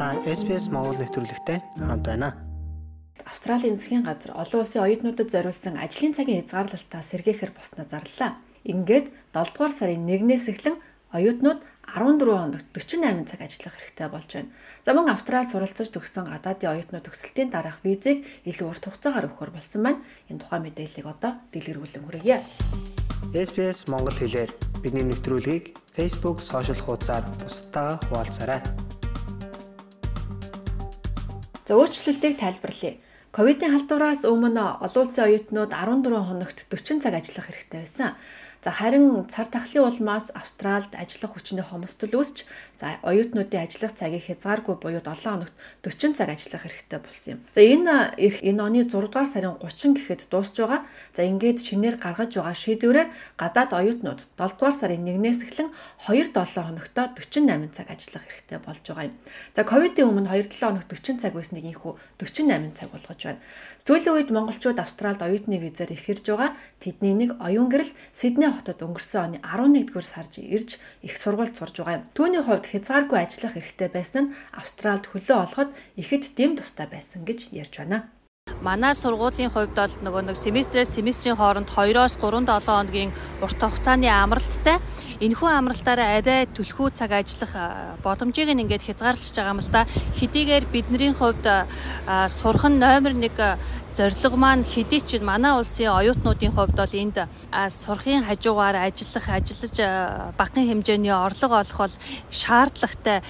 Та SPS Монгол нэвтрүүлэгтэй хамт байна. Австралийн засгийн газар олон улсын оюутнуудад зориулсан ажлын цагийн хязгаарлалтаа сэргээхэр болсноо зарлаа. Ингээд 7 дугаар сарын 1-ээс эхлэн оюутнууд 14 хоногт 48 цаг ажиллах хэрэгтэй болж байна. За мөн Австрал суралцаж төгссөн гадаадын оюутнууд төгсөлтийн дараах визийг илүү урт хугацаагаар өгөхөр болсон байна. Энэ тухайн мэдээллийг одоо дэлгэрүүлэн хүргье. SPS Монгол хэлээр бидний нэвтрүүлгийг Facebook сошиал хуудасаар бусдаа хуваалцаарай. За өөрчлөлтийг тайлбарлая. Ковидын халдвараас өмнө олон улсын оюутнууд 14 хоногт 40 цаг ажиллах хэрэгтэй байсан. За харин цар тахлын улмаас Австралид ажиллах хүчний хомсдол үүсч за оюутнуудын ажиллах цагийг хязгааргүй буюу 7 хоногт 40 цаг ажиллах хэрэгтэй болсон юм. За энэ эрх энэ оны 6 дугаар сарын 30 гэхэд дуусж байгаа. За ингээд шинээр гаргаж байгаа шийдвэрээр гадаад оюутнууд 7 дугаар сарын 1-ээс эхлэн 2-7 хоногтоо 48 цаг ажиллах хэрэгтэй болж байгаа юм. За ковидын өмнө 2-7 хоногт 40 цаг байсныг инхүү 48 цаг болгож байна. Сүүлийн үед монголчууд Австралид оюутны визээр ирж байгаа. Тэдний нэг оюун гэрэл Сидней Монголын хотод өнгөрсөн оны 11-р сард ирж их сургуульд сурж байгаа юм. Түүний хувьд хязгааргүй ажиллах хэрэгтэй байсан нь Австралид хөлөө олоход ихэд дэм тустай байсан гэж ярьж байна. Манай сургуулийн хувьд бол нөгөө нэг семестрээс семестрийн хооронд 2-оос 3-7 хоногийн урт хугацааны амралттай энэхүү амралтаараа арай түлхүү цаг ажиллах боломжийг нь ингээд хязгаарлаж байгаа юм л да. Хэдийгээр бидний хувьд сурах нь номер 1 зорилго маань хэдий ч манай улсын оюутнуудын хувьд бол энд сурахын хажуугаар ажиллах, ажиллаж багахан хэмжээний орлого олох бол шаардлагатай.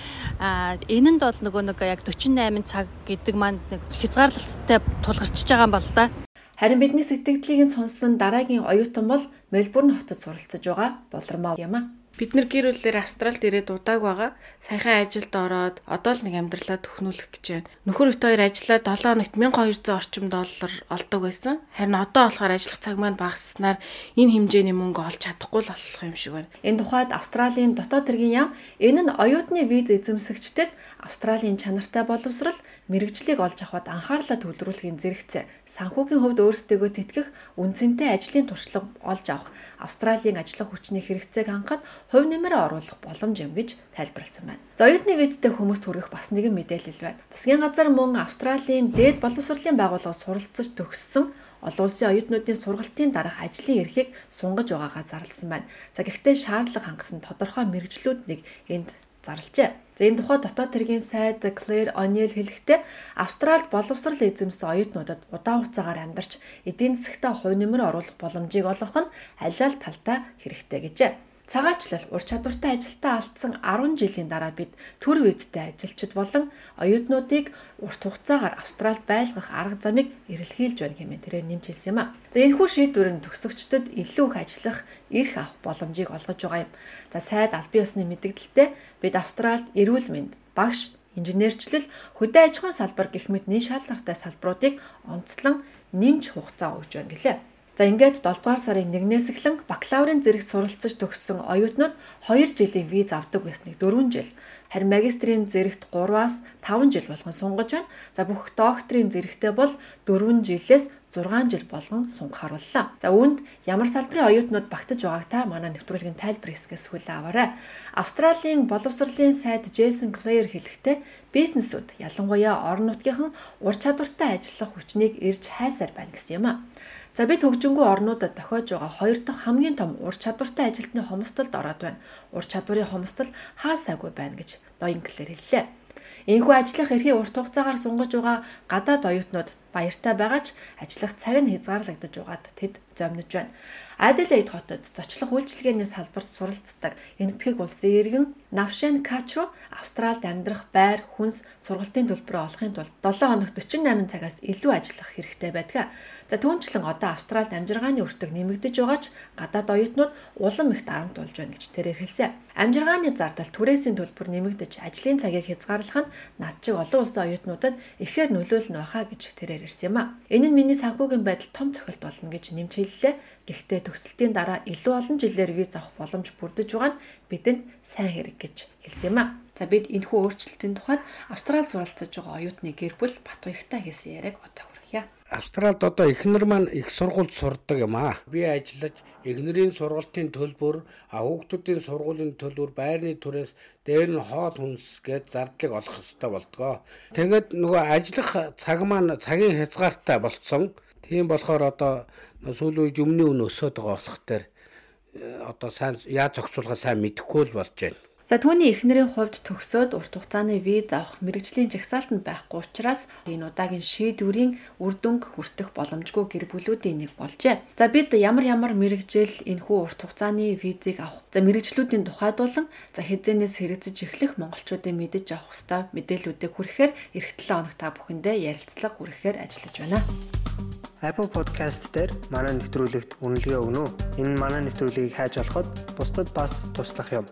Энэ нь бол нөгөө нэг яг 48 цаг гэдэг маань нэг хязгаарлалттай тулгарчж байгаа юм бол да. Харин бидний сэтгэлдлийг нь сонссон дараагийн оюутан бол Мельбурн хотод суралцж байгаа болормоо юм а. Бид нэр гэр бүлээр Австралид ирээд удааг байгаа. Саяхан ажилд ороод одоо л нэг амьдралаа төхнүүлэх гэж байна. Нөхөр бит хоёр ажиллаад 7 хоногт 1200 орчим доллар олдог байсан. Харин одоо болохоор ажиллах цаг маань багаснаар энэ хэмжээний мөнгө олж чадахгүй л болох юм шиг байна. Энэ тухайд Австралийн дотоод хэргийн яам энэ нь оюутны виз эзэмсэгчдэд Австралийн чанартай боловсрал мэрэгжлийг олж авахд анхаарлаа төвлөрүүлэхийн зэрэгцээ санхүүгийн хувьд өөрсдөө тэтгэх үнцэнтэй ажлын туршлага олж авах Австралийн ажиллах хүчний хэрэгцээг хангахад хувь нэмрээ оруулах боломж юм гэж тайлбарласан байна. За оюутны визтэй хүмүүст хүргэх бас нэгэн мэдээлэл байна. Засгийн газар мөн Австралийн дээд боловсролын байгууллага суралцж төгссөн олон улсын оюутнуудын сургалтын дараах ажлын эрхийг сунгаж байгаагаа зарласан байна. За гэхдээ шаардлага хангасан тодорхой мэрэгжлүүд нэг энд зарлжээ. За энэ тухай дотоод хэргийн сайд Claire O'Neill хэлэхдээ Австралид боловсрал эзэмсэн оюутнуудад удаан хугацаагаар амьдарч эдийн засагтаа хувь нэмэр оруулах боломжийг олгох нь аль аль талтай хэрэгтэй гэжээ. Цагаачлал ур чадвартай ажилтаа алдсан 10 жилийн дараа бид төр визтэй ажилчид болон оюутнуудыг урт хугацаагаар Австралид байлгах арга замыг эрэлхийлж байна хэмээн тэрээр нэмж хэлсэн юм а. За энэхүү шийдвэр нь төгсөгчдөд илүү их ажиллах, эрх авах боломжийг олгож байгаа юм. За сайд аль бие усны мэдээлэлтэй бид Австралид эрүүл мэнд, багш, инженерчлэл, хөдөө аж ахуйн салбар гэх мэт нийт шаардлагатай салбаруудыг онцлон нэмж хугацаа өгж байна гэлээ. За ингээд 7 дугаар сарын 1-ээс эхлэн бакалаврын зэрэгт суралцж төгссөн оюутнууд 2 жилийн виз авдаг байсныг 4 жил, харин магистрийн зэрэгт 3-аас 5 жил болгон сунгаж байна. За бүх докторийн зэрэгтээ бол 4 жилээс 6 жил болгон сунгахаар боллоо. За үүнд ямар салбарын оюутнууд багтаж байгааг та манай нэвтрүүлгийн тайлбар хэсгээс хүлээн аваарай. Австралийн боловсролын сайд Джейсон Клэр хэлэхдээ бизнесүүд ялангуяа орон нутгийнхан ур чадвартай ажиллах хүчнийг ирж хайсаар байна гэсэн юм а. За бид хөгжингүү орнуудад тохиож байгаа хоёр дахь хамгийн том ур чадвартай ажилтны хомсдолд ороод байна. Ур чадварын хомсдол хаа сайгүй байна гэж Доинклер хэллээ. Энэхүү ажиллах эрхийг урт хугацаагаар сунгаж байгаа гадаад оюутнууд баяртай байгаа ч ажиллах цаг нь хязгаарлагдаж байгаад тэд зомнож байна. Аделаид хотод зочлох үйлчилгээний салбарт суралцдаг энэтхэг улсын иргэн Навшен Качро Австралид амьдрах байр, хүнс, сургалтын төлбөрөө олохын тулд 7 хоногт 48 цагаас илүү ажиллах хэрэгтэй байдаг. За түүнчлэн одоо Австралид амжиргааны өртөг нэмэгдэж байгаа ч гадаад оюутнууд улам их дарамт болж байна гэж тэрээр хэлсэн. Амжиргааны зардал түрээсийн төлбөр нэмэгдэж ажлын цагийг хязгаарлах нь над чиг олон улсын оюутнуудад ихээр нөлөөлнө байхаа гэж тэрээр ирсэн юм а. Энэ нь миний санхүүгийн байдал том цохилт болно гэж нэмж хэллээ. Гэхдээ төгсөлтийн дараа илүү олон жилээр виз авах боломж бүрдэж байгаа нь бидэнд сайн хэрэг гэж хэлсэн юм а. За бид энэхүү өөрчлөлтийн тухайд Австрали суралцж байгаа оюутны гэр бүл Батуягтай хийсэн яриаг одоо хүргье. Австралид одоо эхнэр маань их сургуульд сурдаг юм аа. Би ажиллаж эхнэрийн сургалтын төлбөр, хүүхдүүдийн сургуулийн төлбөр, байрны түрээс дээр нь хоол хүнс гэж зардлыг олох хэрэгтэй болдгоо. Тэгээд нөгөө ажиллах цаг маань цагийн хязгаартай болцсон. Тийм болохоор одоо сүүлийн үед юмны үн өсөд байгаа болох тээр э, одоо сайн яаж зохицуулахаа сайн мэдэхгүй л болж байна. За түүний эхнэрийн хувьд төгсөөд урт хугацааны виз авах мэрэгжлийн жагсаалтанд байхгүй учраас энэ удаагийн шийдвэрийн үр дүнг хүртэх боломжгүй гэр бүлүүдийн нэг болжээ. За бид ямар ямар мэрэгжил энэхүү урт хугацааны визийг авах. За мэрэгжлүүдийн тухайдуулан за хэзээнээс хэрэгцэж эхлэх монголчуудын мэдэж авах хэвээр мэдээллүүдийг хүргэхээр эх 7 хоног та бүхэндээ ярилцлага хүргэхээр ажиллаж байна. Apple Podcast дээр манай нэвтрүүлэгт үнэлгээ өгнө үү? Энэ манай нэвтрүүлгийг хайж олоход бусдад бас туслах юм.